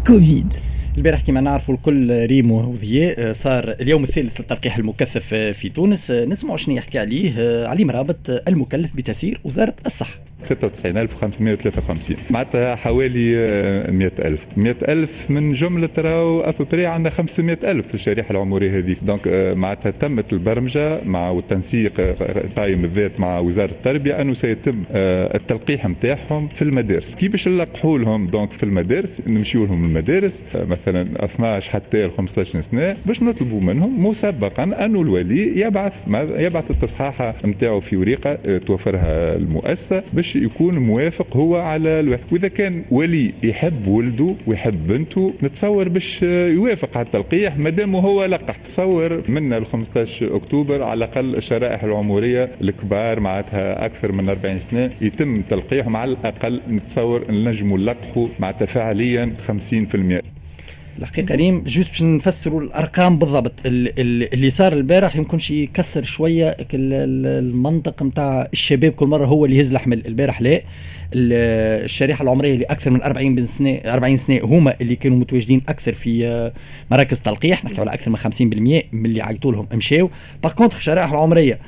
الكوفيد البارح كما نعرفوا الكل ريمو وضياء صار اليوم الثالث التلقيح المكثف في تونس. نسمعوا شنو يحكي عليه علي مرابط المكلف بتسيير وزارة الصحة. 96553 معناتها حوالي 100000 100000 من جملة راهو à peu près عندنا 500000 في الشريحة العمرية هذيك. donc معناتها تمت البرمجة مع والتنسيق قائم الذات مع وزارة التربية أنه سيتم التلقيح نتاعهم في المدارس. كيف باش نلقحوا لهم donc في المدارس نمشيو لهم المدارس مثلا 12 حتى 15 سنة باش نطلبوا منهم مسبقا أنه الولي يبعث يبعث التصحيحة نتاعو في وريقة توفرها المؤسسة باش باش يكون موافق هو على الواحد وإذا كان ولي يحب ولده ويحب بنته نتصور باش يوافق على التلقيح. مادام هو لقح. تصور من ال 15 أكتوبر على الأقل الشرائح العمرية الكبار معناتها أكثر من 40 سنة يتم تلقيحهم على الأقل. نتصور نجموا نلقحوا معناتها فعليا 50% الحقيقة ريم جوست باش نفسروا الأرقام بالضبط. اللي صار البارح يمكنش يكسر شوية. المنطق نتاع الشباب كل مرة هو اللي يهز الحمل البارح لا. الشريحة العمرية اللي أكثر من 40 سنه 40 سنة هما اللي كانوا متواجدين أكثر في مراكز تلقيح نحكي على أكثر من 50% من اللي عيطوا لهم مشاو. par contre الشرائح العمرية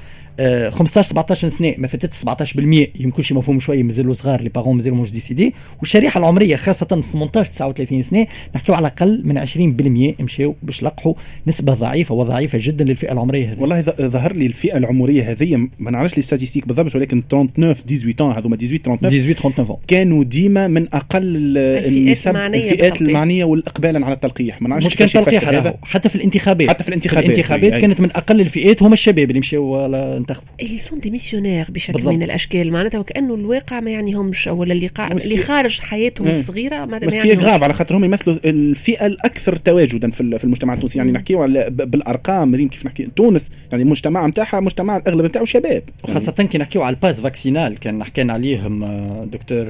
15 17 سنة ما فاتت 17% يمكن شي مفهوم شوية مازالوا صغار les parents مازالوا مش décidés والشريحة العمرية خاصة 18 39 سنة نحكيو على أقل من 20% مشاو باش لقحوا نسبة ضعيفة وضعيفة جدا للفئة العمرية هذه. والله ظهر لي الفئة العمرية هذه ما نعرفش لي statistiques بالضبط ولكن 39 18 هذوما 18 39 18 39 كانوا ديما من أقل النسب الفئات المعنية والاقبالا على التلقيح. ما نعرفش مش كان تلقيح حتى في الانتخابات. حتى في الانتخابات. في الانتخابات كانت من أقل الفئات هم الشباب اللي مشاو انتخبوا اللي sont démissionnaires بشكل بالضبط. من الأشكال. معناتها وكأنه الواقع ما يعنيهمش ولا اللي قا... اللي خارج حياتهم مم. الصغيرة ما بس يعني غاف على خاطر هم يمثلوا الفئة الأكثر تواجدا في في المجتمع التونسي. يعني نحكيو على بالأرقام ريم كيف نحكي؟ تونس يعني المجتمع نتاعها مجتمع الأغلب نتاعو شباب. وخاصة كي نحكيو على ال pass vaccinal كان حكينا عليهم دكتور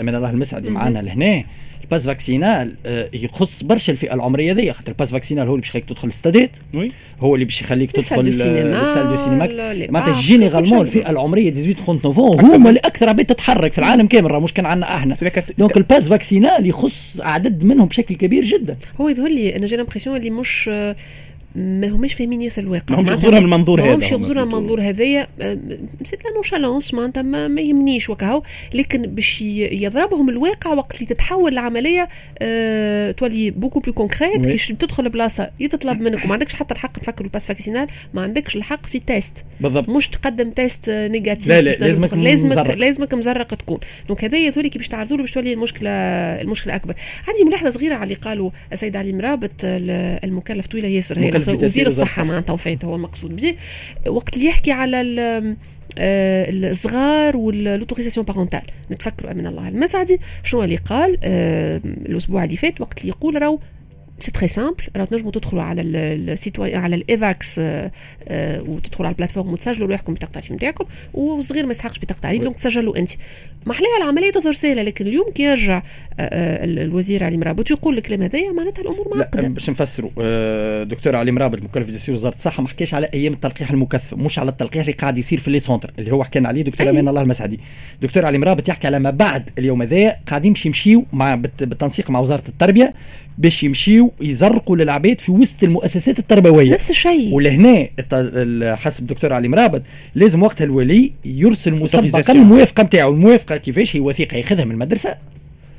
أمان الله المسعدي معنا لهنا. ال pass vaccinal آه، يخص برشا الفئة العمرية ذي خاطر ال pass vaccinal هو اللي باش يخليك تدخل الاستادات هو اللي باش يخليك تدخل ال salles de cinéma. معناتها généralement الفئة العمرية 18 39 هما اللي أكثر عباد تتحرك في العالم كامل راه مش كان عندنا أحنا. donc ال pass vaccinal يخص عدد منهم بشكل كبير جدا. هو يظهر لي أنا j'ai l'impression اللي مش ما هماش فاهمين ياسر الواقع. ما همش من المنظور هذا ما همش يخزونا من المنظور هذايا c'est la nonchalance معناتها ما, ما يهمنيش وكهو لكن باش يضربهم الواقع وقت اللي تتحول العملية أه تولي beaucoup plus concrète كي تدخل بلاصة يتطلب منك وما عندكش حتى الحق نفكر ال pass vaccinal ما عندكش الحق في test بالضبط. مش تقدم test négatif لا لا لازمك لازمك مزرق. لازمك مزرق تكون. donc هذايا تولي كي باش تعرضوا له باش تولي المشكلة المشكلة أكبر. عندي ملاحظة صغيرة على اللي قالوا السيد علي مرابط المكلف طويلة ياسر هي وزير الصحة معناتها وفات هو المقصود به وقت اللي يحكي على آه، الصغار وال l'autorisation parentale نتفكروا من الله. المسعدي شنو اللي قال؟ آه، الأسبوع اللي فات وقت اللي يقول راهو c'est très simple راه تنجموا تدخلوا على ال site وي على ال Evax وتدخلوا على ال plateforme وتسجلوا روحكم بطاقه التعريف نتاعكم والصغير ما يستحقش بطاقه التعريف donc تسجلوا انت ما احلاها العملية تظهر سهله لكن اليوم كي يرجع الوزير علي مرابط يقول الكلام هذايا معناتها الأمور معقده باش نفسروا دكتور علي مرابط مكلف بتسيير وزارة الصحة ما حكاش على أيام التلقيح المكثف. مش على التلقيح اللي قاعد يصير في les centres اللي هو حكينا عليه دكتور أمان الله المسعدي. دكتور علي مرابط يحكي على ما بعد اليوم هذايا قاعدين باش يمشيوا مع بالتنسيق مع وزارة التربية. باش يمشيو يزرقوا للعباد في وسط المؤسسات التربوية. نفس الشيء. ولهنا حسب الدكتور علي مرابط لازم وقتها الولي يرسل مسبقا الموافقة نتاعو. الموافقة كيفاش؟ هي وثيقة ياخذها من المدرسة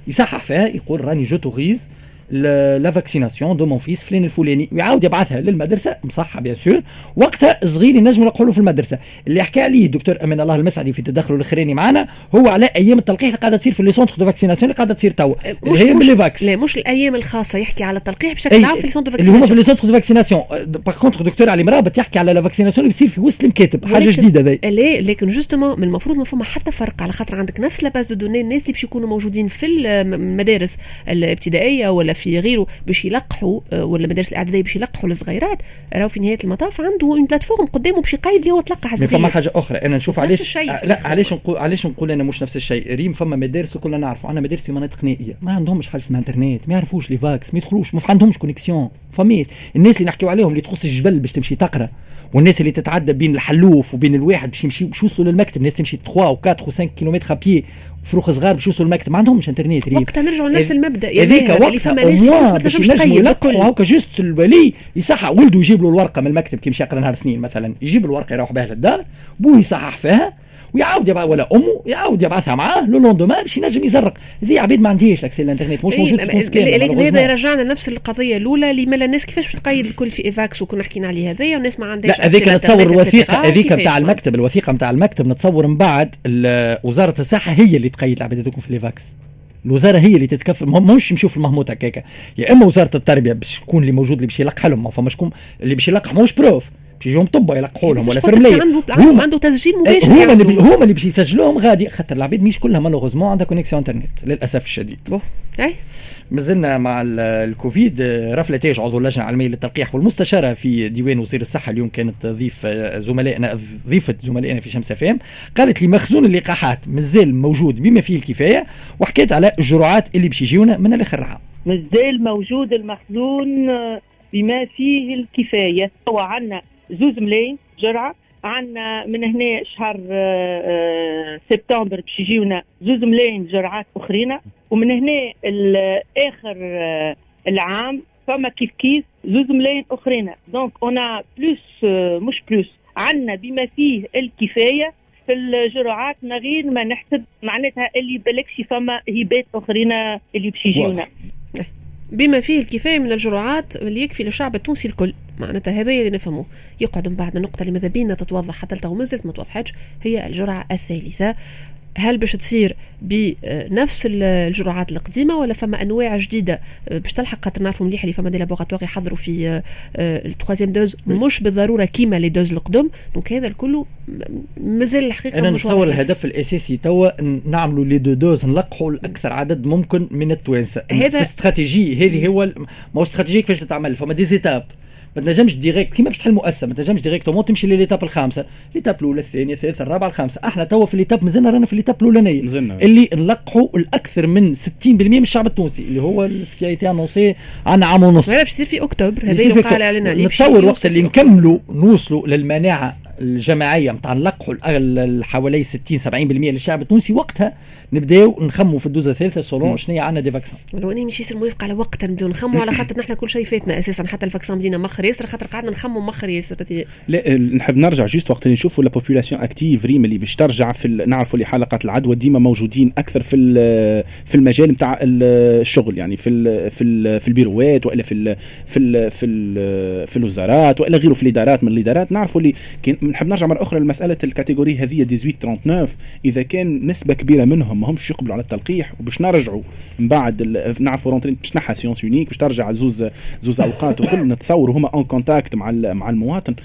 يصحح فيها يقول راني j'autorise la vaccination de mon fils فلان الفلاني ويعاود يبعثها للمدرسة. مصحه bien sûr وقتها صغير ينجم نقولوا في المدرسة. اللي حكى عليه الدكتور أمان الله المسعدي في التدخل الأخراني معنا هو على أيام التلقيح اللي قاعدة تصير في les centres de vaccination اللي قاعدة تصير توا. اللي هي بال Evax لا مش الأيام الخاصة. يحكي على التلقيح بشكل عام في les centres de vaccination اللي هما في لي سونتر دو فاكسيناسيون باغ كونتر دكتور علي مرابط يحكي على la vaccination اللي بتصير في وسط المكاتب حاجة جديدة ذي لا لكن justement من المفروض ما فما حتى فرق. على خاطر عندك نفس la base de données الناس اللي باش يكونوا موجودين في المدارس الابتدائية ولا في غيره باش يلقحوا آه، ولا المدارس الإعدادية باش يلقحوا الصغيرات. راهو في نهايه المطاف؟ عنده une plateforme قدامه باش يقيد اللي هو تلقح الصغير. فما حاجة أخرى. أنا نشوف علاش لا علاش نقول علاش نقول أنا مش نفس الشيء؟ ريم فما مدارس كلنا نعرفوا عندنا مدارس في مناطق نائيه ما عندهمش حاجة اسمها انترنت ما يعرفوش Evax. ما يدخلوش. ما عندهمش connexion فميش الناس اللي نحكيو عليهم اللي تخص الجبل باش تمشي تقرأ. والناس اللي تتعدى بين الحلوف وبين الواحد باش يمشي باش يوصلوا للمكتب. الناس تمشي 3 و 4 و 5 كيلومتر بي فروخ صغار باش يوصلوا المكتب ما عندهمش إنترنت وقتها نرجعوا لنفس المبدأ. هذيك وقتها ما تنجمش الكل هكا juste الولي يصحح ولده يجيب له الورقة من المكتب كي مشى يقرا نهار اثنين مثلا. يجيب الورقة يروح بها للدار بوه يصحح فيها ويعاود يبعث ولا أمه يعاود يبعثها معاه le lendemain باش ينجم يزرق. هذه عبيد ما عندهاش accès الإنترنت مش موجود في لكن هذا يرجعنا لنفس القضية الأولى اللي مالا الناس كيفاش تقيد الكل في Evax وكنا حكينا عليه هذايا والناس ما عندهاش لا هذيك نتصور الوثيقة هذيك نتاع المكتب الوثيقة نتاع المكتب نتصور من بعد وزارة الصحة هي اللي تقيد العباد هذوك في ال Evax الوزارة هي اللي تتكفل مش نشوف المهموت هكاكا. يا إما وزارة التربية باش تكون اللي موجود اللي باش يلقح لهم ما فما شكون اللي باش يلقح ماهوش prof. باش يجيهم طبا يلقحوا لهم ولا فرملية. عنده عنده تسجيل مباشر. هما اللي بي هما اللي باش يسجلوهم غادي خاطر العباد مش كلها malheureusement عندها connexion انترنت للأسف الشديد. اي مازلنا مع الكوفيد رفلة تاج عضو اللجنة العلمية للتلقيح والمستشارة في ديوان وزير الصحة. اليوم كانت ضيف زملائنا ضيفة زملائنا في شمس فام قالت لي مخزون اللقاحات مازال موجود بما فيه الكفاية وحكيت على الجرعات اللي باش يجيونا من الآخر عام مازال موجود المخزون بما فيه الكفاية. هو عندنا زوز ملايين جرعة. عندنا من هنا شهر آه، آه، سبتمبر باش يجيونا زوز ملايين جرعات أخرين. ومن هنا اخر آه، العام فما كيف كيف زوز ملايين أخرين. donc أنا plus مش plus عندنا بما فيه الكفاية في الجرعات. من غير ما نحسب معناتها اللي بالكش فما هبات أخرين اللي باش يجيونا. بما فيه الكفاية من الجرعات اللي يكفي للشعب التونسي الكل. معناتها هذا اللي نفهمه. يقعد من بعد النقطه اللي ماذا بينا تتوضح حتى لتو مازالت ما توضحتش هي الجرعة الثالثة. هل باش تصير بنفس الجرعات القديمة ولا فما أنواع جديدة؟ باش تلحق خاطر نعرفوا مليح اللي فما des laboratoires يحضروا في ال troisième dose مش بالضرورة كيما les doses القدم donc هذا الكل مازال الحقيقة أنا نتصور الهدف الأساسي توا نعملوا les deux doses نلقحوا الأكثر عدد ممكن من التوانسة. هذا في استراتيجي هذه هو ما هو استراتيجي كيفاش تتعمل؟ فما des étapes ما تنجمش directe كيما باش تحل مؤسسة ما تنجمش directement تمشي لل étape الخامسة. l'étape الأولى الثانية الثالثة الرابعة الخامسة. إحنا توا في l'étape مازلنا رانا في l'étape الاولانيه اللي نلقحوا الأكثر من 60% من الشعب التونسي اللي هو ce qui était annoncé عن عام ونص. هذا باش يصير في أكتوبر هذا اللي قال علينا نتصور وقت اللي نكملوا نوصلوا للمناعة الجماعية نتاع نلقحوا حوالي 60 70% للشعب التونسي وقتها نبداو نخموا في الدوزة الثالثة selon شنو عندنا des vaccins. ولو اني مش يصير موافق على وقت نبداو نخموا على خاطر نحن كل شيء فاتنا أساسا حتى ال vaccin بدينا مخر ياسر خاطر قعدنا نخموا مخر ياسر. لا نحب نرجع juste وقت اللي نشوفوا la population active ريم اللي باش ترجع في نعرفوا اللي حلقات العدوى ديما موجودين أكثر في في المجال نتاع الشغل يعني في في في البيروات وإلا في في في في الوزارات وإلا غيره في الإدارات من الإدارات. نعرفوا اللي نحب نرجع مرة أخرى لمسألة ال catégorie هذه 18 39 إذا كان نسبة كبيرة منهم ما همش يقبلوا على التلقيح وباش نرجعوا من بعد نعرفوا rentrée باش نحى séance unique باش ترجع زوز زوز أوقات وكل نتصوروا هما en contact مع مع المواطن.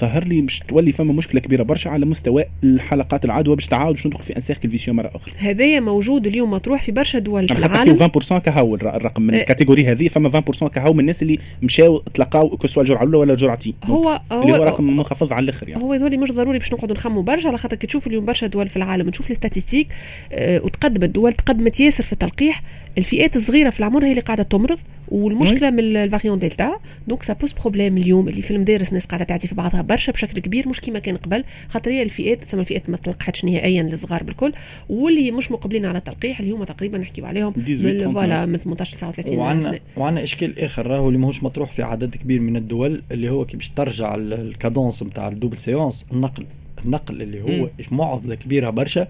ظهر لي باش تولي فما مشكلة كبيرة برشا على مستوى الحلقات العدوى باش تعاود باش ندخل في un cercle vicieux مرة أخرى. هذايا موجود اليوم مطروح في برشا دول في العالم. 20% كهو الرقم من إيه. ال catégorie هذه فما 20% كهو من الناس اللي مشاو تلقاو كسوا الجرعة الأولى ولا الجرعتين هو هو اللي هو رقم منخفض على الآخر يعني. هو يظهر مش ضروري باش نقعدوا نخموا برشا على خاطر كي تشوف اليوم برشا دول في العالم تشوف ال statistiques آه وتقدم الدول تقدمت ياسر في التلقيح الفئات الصغيرة في العمر هي اللي قاعدة تمرض. والمشكلة من ال variant delta donc ça pose problème اليوم. اللي في المدارس الناس قاعدة تعدي في بعضها برشا بشكل كبير. مش كيما كان قبل. خاطر هي الفئات تسمى الفئات ما تلقحتش نهائيا للصغار بالكل. واللي مش مقبلين على التلقيح اللي هما تقريبا نحكيو عليهم من voilà من 18 39 وعندنا وعندنا إشكال آخر راهو اللي ماهوش مطروح في عدد كبير من الدول اللي هو كي باش ترجع ال cadence نتاع ال double séance النقل النقل اللي هو معضلة كبيرة برشا.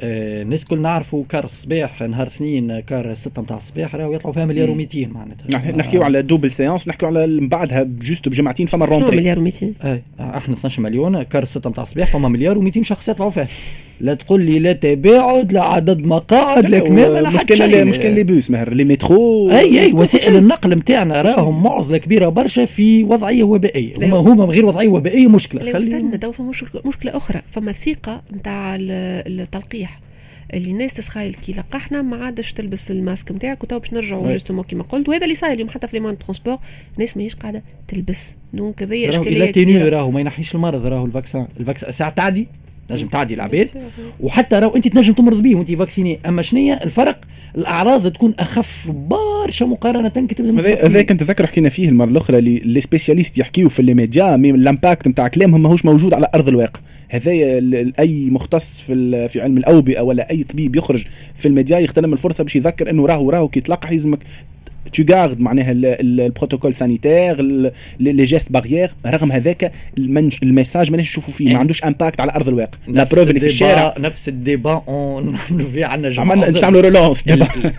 الناس كل نعرفوا car الصباح نهار اثنين car ستة نتاع الصباح راهو يطلعوا فيها مليار و200 معناتها. نحكيو على double séance نحكيو على من بعدها juste بجمعتين فما rentrée مليار و200 أي إحنا 12 مليون car ستة نتاع الصباح فما مليار و200 شخص يطلعوا فيها. لا تقول لي لا تباعد لا عدد مقاعد لا كمامة لا مش كان مش كان لي بوس مهر les métros أي أي وسائل النقل نتاعنا راهم معضلة كبيرة برشا في وضعية وبائية. هما هما غير وضعية وبائية مشكلة. خلينا تو فما مشكلة أخرى. فما الثقة نتاع التلقيح. اللي الناس تسخايل كي لقحنا ما عادش تلبس الماسك نتاعك وتو باش نرجعوا justement كيما قلت. وهذا اللي صاير اليوم حتى في les transports الناس ماهيش قاعدة تلبس. donc هذيا إشكالية راهو ما ينحيش المرض راهو ال vaccin ال vaccin ساعه تعدي تنجم تعدي العباد وحتى راهو أنت تنجم تمرض به وأنت vacciné أما شنية الفرق؟ الأعراض تكون أخف برشا مقارنة كي هذا كنت تذكر حكينا فيه المرة الأخرى اللي les spécialistes يحكيو في les médias mais l'impact نتاع كلامهم ماهوش موجود على أرض الواقع. هذايا أي مختص في في علم الأوبئة ولا أي طبيب يخرج في الميديا يغتنم الفرصة باش يذكر إنه راهو راهو كي تلقح يلزمك tu gardes معناها ال protocole sanitaire les gestes barrières رغم هذاك ال message ماناش نشوفوا فيه. ما عندوش impact على أرض الواقع. la preuve اللي في الشارع نفس ال débat في عندنا عملنا باش نعملوا relance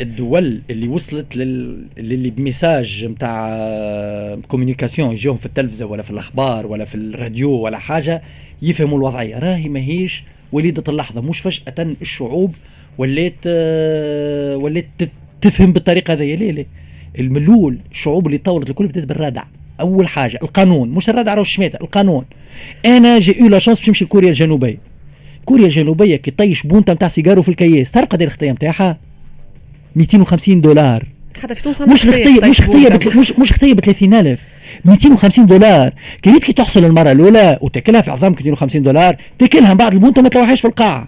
الدول اللي وصلت للي ب message نتاع communication يجيهم في التلفزة ولا في الأخبار ولا في الراديو ولا حاجة يفهموا الوضعيه راهي ماهيش وليدة اللحظة. مش فجأة الشعوب وليت آه، وليت تفهم بالطريقة هذه. ليه ليه؟ الملول الشعوب اللي طورت الكل بدات بالردع. أول حاجة القانون مش الردع راهو الشماته القانون. أنا j'ai eu la chance باش نمشي لكوريا الجنوبية. كوريا الجنوبية كي طيش بونتا نتاع سيجارو في الكياس تعرف قد الخطيه نتاعها 250 دولار. حتى في تونس مش خطية مش خطية مش مش خطية ب 30000 250 دولار. كي كي تحصل المرة الأولى وتاكلها في عظامك 250 دولار تاكلها من بعد البونتا ما تلوحهاش في القاع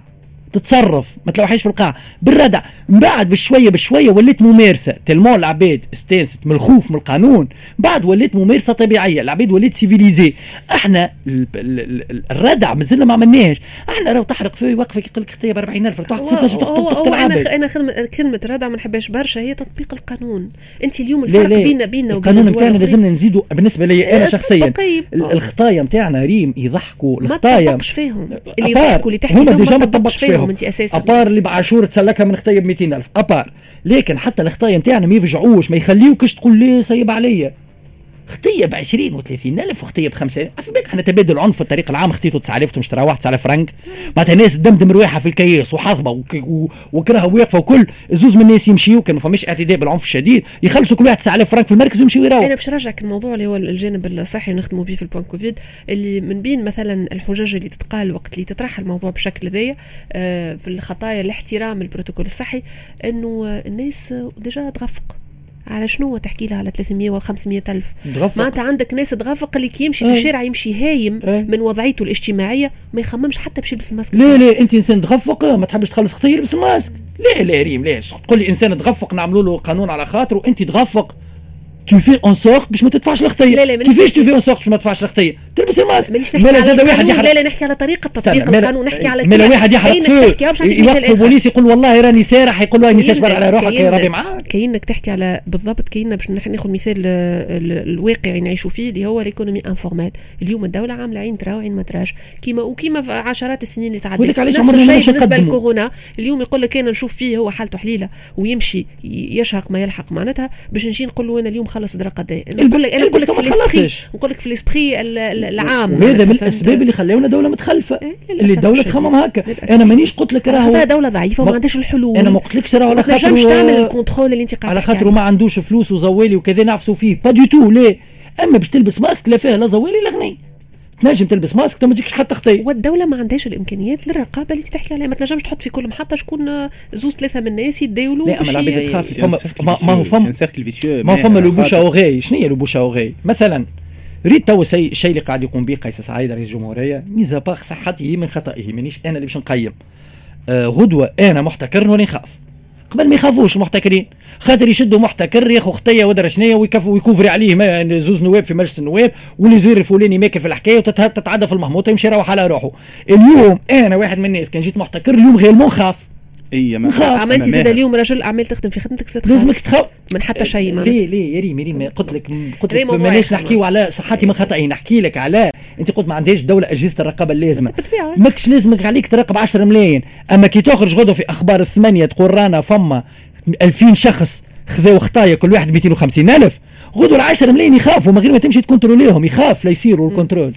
تتصرف ما تلوحيش في القاع بالردع من بعد بشوية بشوية وليت ممارسة. tellement العباد استانست من الخوف من القانون بعد وليت ممارسة طبيعية. العباد وليت civilisés إحنا الردع مازلنا ما عملناش إحنا راهو تحرق في وقفة يقول لك خطيه ب 40000 تحرق في تقتل أنا أنا كلمة ردع ما نحبهاش برشا هي تطبيق القانون. أنت اليوم الفرق بيننا بيننا القانون نتاعنا لازمنا نزيدوا بالنسبة لي أنا شخصيا. الخطايا نتاعنا ريم يضحكوا الخطايا ما تطبقش فيهم. اللي يضحكوا اللي تحكي فيهم ما تطبقش فيهم. انت أساسا أبار اللي بعاشور تسلكها من خطيه ب 200000 أبار. لكن حتى الخطايا نتاعنا ما يفجعوش ما يخليوكش تقول لي صيب عليا. خطيه ب 20 و 30 ألف وخطيه ب 5 في بالك إحنا تبادل العنف في الطريق العام خطيته 9000 تمشي واحد 9000 فرنك معناتها الناس تدمدم رواحها في الكياس وحاضبة وكرهها واقفه وكل. زوز من الناس يمشيوا كان ما فماش اعتداء بالعنف الشديد. يخلصوا كل واحد 9000 فرنك في المركز ويمشي ويروح أنا باش نرجعك الموضوع اللي هو الجانب الصحي ونخدموا به في البوان كوفيد اللي من بين مثلا الحجج اللي تتقال وقت اللي تطرح الموضوع بشكل ذي آه، في الخطايا الاحترام البروتوكول الصحي إنه الناس ديجا تغفق. على شنو تحكي لها على 300 و 500 ألف؟ معناتها عندك ناس تغفق اللي كي يمشي في الشارع يمشي هايم من وضعيته الاجتماعية ما يخممش حتى باش يلبس الماسك. لا لا أنت إنسان تغفق ما تحبش تخلص خطية يلبس الماسك لا لا ريم ليش تقول لي إنسان تغفق نعملوا له قانون على خاطره انت تغفق. tu fais en sorte باش ما تدفعش الخطيه كيفاش tu fais en sorte باش ما تدفعش الخطيه تلبس الماسك. مالا زاد واحد يحرق. لا لا نحكي على طريقة تطبيق القانون نحكي على مالا واحد يحرق. يوقف البوليس يقول والله راني سارح يقول له راني ساشبر على روحك يا ربي معاك كاينك تحكي على بالضبط كاين باش ناخذ مثال الواقع نعيشوا فيه اللي هو l'économie informelle. اليوم الدولة عاملة عين ترى وعين ما تراش. كيما وكيما عشرات السنين اللي تعدت نفس الشيء بالنسبة للكورونا. اليوم يقول لك أنا نشوف فيه هو حالته حليلة ويمشي يشهق ما يلحق معناتها باش نجي نقول له أنا اليوم خلص درا قد نقول لك أنا نقول لك في l'esprit نقول لك في l'esprit العام. وهذا من الاسباب اللي خلاونا دولة متخلفة؟ إيه اللي الدولة تخمم هكا. أنا مانيش قلت لك راهو. دولة ضعيفة وما عندهاش الحلول. أنا ما قلتلكش راهو على خاطر ما تعمل ال contrôle اللي أنت قاعد على خاطر ما عندوش فلوس وزوالي وكذا نعفسوا فيه. pas du tout ليه؟ أما باش تلبس ماسك لا فيه لا زوالي لا غني. تنجم تلبس ماسك ما تجيكش حتى خطية. والدولة ما عندهاش الإمكانيات للرقابة اللي تحكي عليها. ما تنجمش تحط في كل محطة شكون زوز ثلاثة من الناس يتداولوا لا أما العباد تخاف فما ما هو فما ما فما le bouche à oreille شنو هي le bouche à oreille مثلا ريت تو الشيء اللي قاعد يقوم به قيس سعيد رئيس الجمهورية mis à part صحته من خطئه مانيش أنا اللي باش نقيم. آه غدوة أنا محتكر ونخاف نخاف. قبل ما يخافوش المحتكرين. خاطر يشدوا محتكر ياخذ خطية ودرا شنيا ويكفري عليه زوز نواب في مجلس النواب والوزير الفلاني ماكل في الحكاية وتتعدى في المهموطة يمشي يروح على روحه. اليوم أنا واحد من الناس كان جيت محتكر اليوم غير خاف إي ما اما انت زاد اليوم رجل أعمال تخدم في خدمتك زاد لازمك تخاف. من حتى شيء ما ليه ليه؟ يا ريم يا ريم قلت لك قلت لك ماناش نحكيو على صحتي من خطأي نحكي لك على انت قلت ما عندهاش دولة أجهزة الرقابة اللازمة. ماكش لازمك عليك تراقب 10 ملايين. أما كي تخرج غدوة في أخبار الثمانية تقول رانا فما 2000 شخص خذاو خطايا كل واحد 250 ألف. غدوا العشرة ملايين يخافوا من غير ما تمشي تكونتروليهم يخاف لا يصيروا ال contrôle.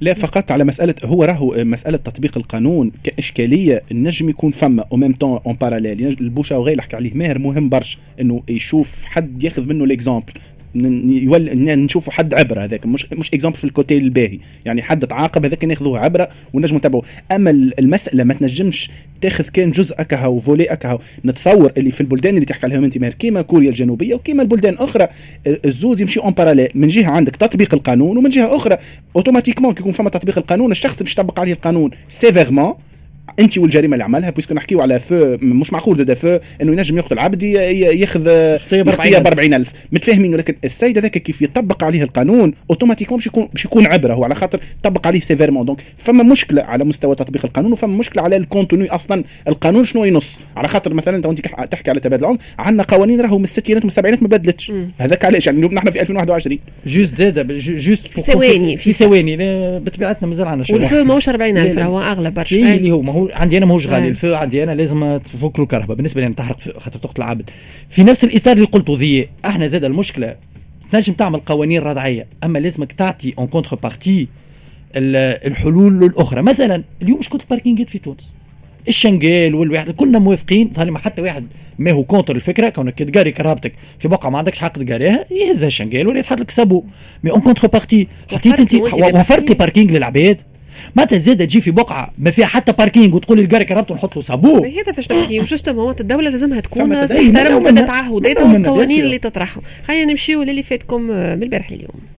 لا فقط على مسألة هو راهو مسألة تطبيق القانون كإشكالية النجم يكون فما. au même temps en parallèle ال bouche à oreille اللي حكى عليه ماهر مهم برشا إنه يشوف حد ياخذ منه l'exemple نشوفوا حد عبره هذاك. مش مش exemple في ال côté الباهي. يعني حد تعاقب هذاك ناخذوه عبره ونجموا نتابعوه أما المسألة ما تنجمش تاخذ كان جزء اكها و voilà اكها نتصور اللي في البلدان اللي تحكي عليهم أنت ماهر. كيما كوريا الجنوبية وكيما البلدان الاخرى الزوز يمشي en parallèle من جهة عندك تطبيق القانون ومن جهة أخرى automatiquement كي يكون فما تطبيق القانون الشخص باش يطبق عليه القانون sévèrement انت والجريمه اللي عملها puisque نحكيو على feu مش معقول زاد feu إنه ينجم يقتل عبد ياخذ خطيه ب 40000 متفاهمين ولكن السيد هذاك كيف يطبق عليه القانون automatiquement باش يكون باش يكون عبرة هو على خاطر طبق عليه sévèrement. donc فما مشكلة على مستوى تطبيق القانون وفما مشكلة على ال contenu أصلا. القانون شنو ينص؟ على خاطر مثلا أنت تحكي على تبادل العنف عندنا قوانين راهو من الستينات ومن السبعينات ما بدلتش. هذاك علاش؟ يعني نحن في 2021 juste زاد juste في ثواني في ثواني بطبيعتنا مازال عندنا شغل وال feu ماهوش 40000 راهو أغلى برشا. اللي هو ما هو عندي أنا ماهوش غالي ال feu عندي أنا لازم تفك له الكهرباء. بالنسبة لي تحرق خاطر تقتل عبد في نفس الإطار اللي قلته ذي أحنا زاد المشكلة. تنجم تعمل قوانين ردعيه أما لازمك تعطي en contrepartie الحلول الأخرى. مثلا اليوم شكون الباركينجات في تونس؟ الشنقال والواحد كلنا موافقين. ظهر ما حتى واحد ما هو contre الفكرة كونك تقاري كرهبتك في بقعة ما عندكش حق تقاريها يهزها الشنقال ولا يتحط لك sabot. mais en contrepartie حطيت أنت وفرت لي parking للعباد. متى زاد تجي في بقعة ما فيها حتى باركينج وتقول اللي قاري كرهبته نحط له sabot هذا فاش نحكي و justement هو الدولة لازمها تكون تحترم زاد تعهداتها والقوانين اللي تطرحهم. خلينا نمشيو للي فاتكم من البارح اليوم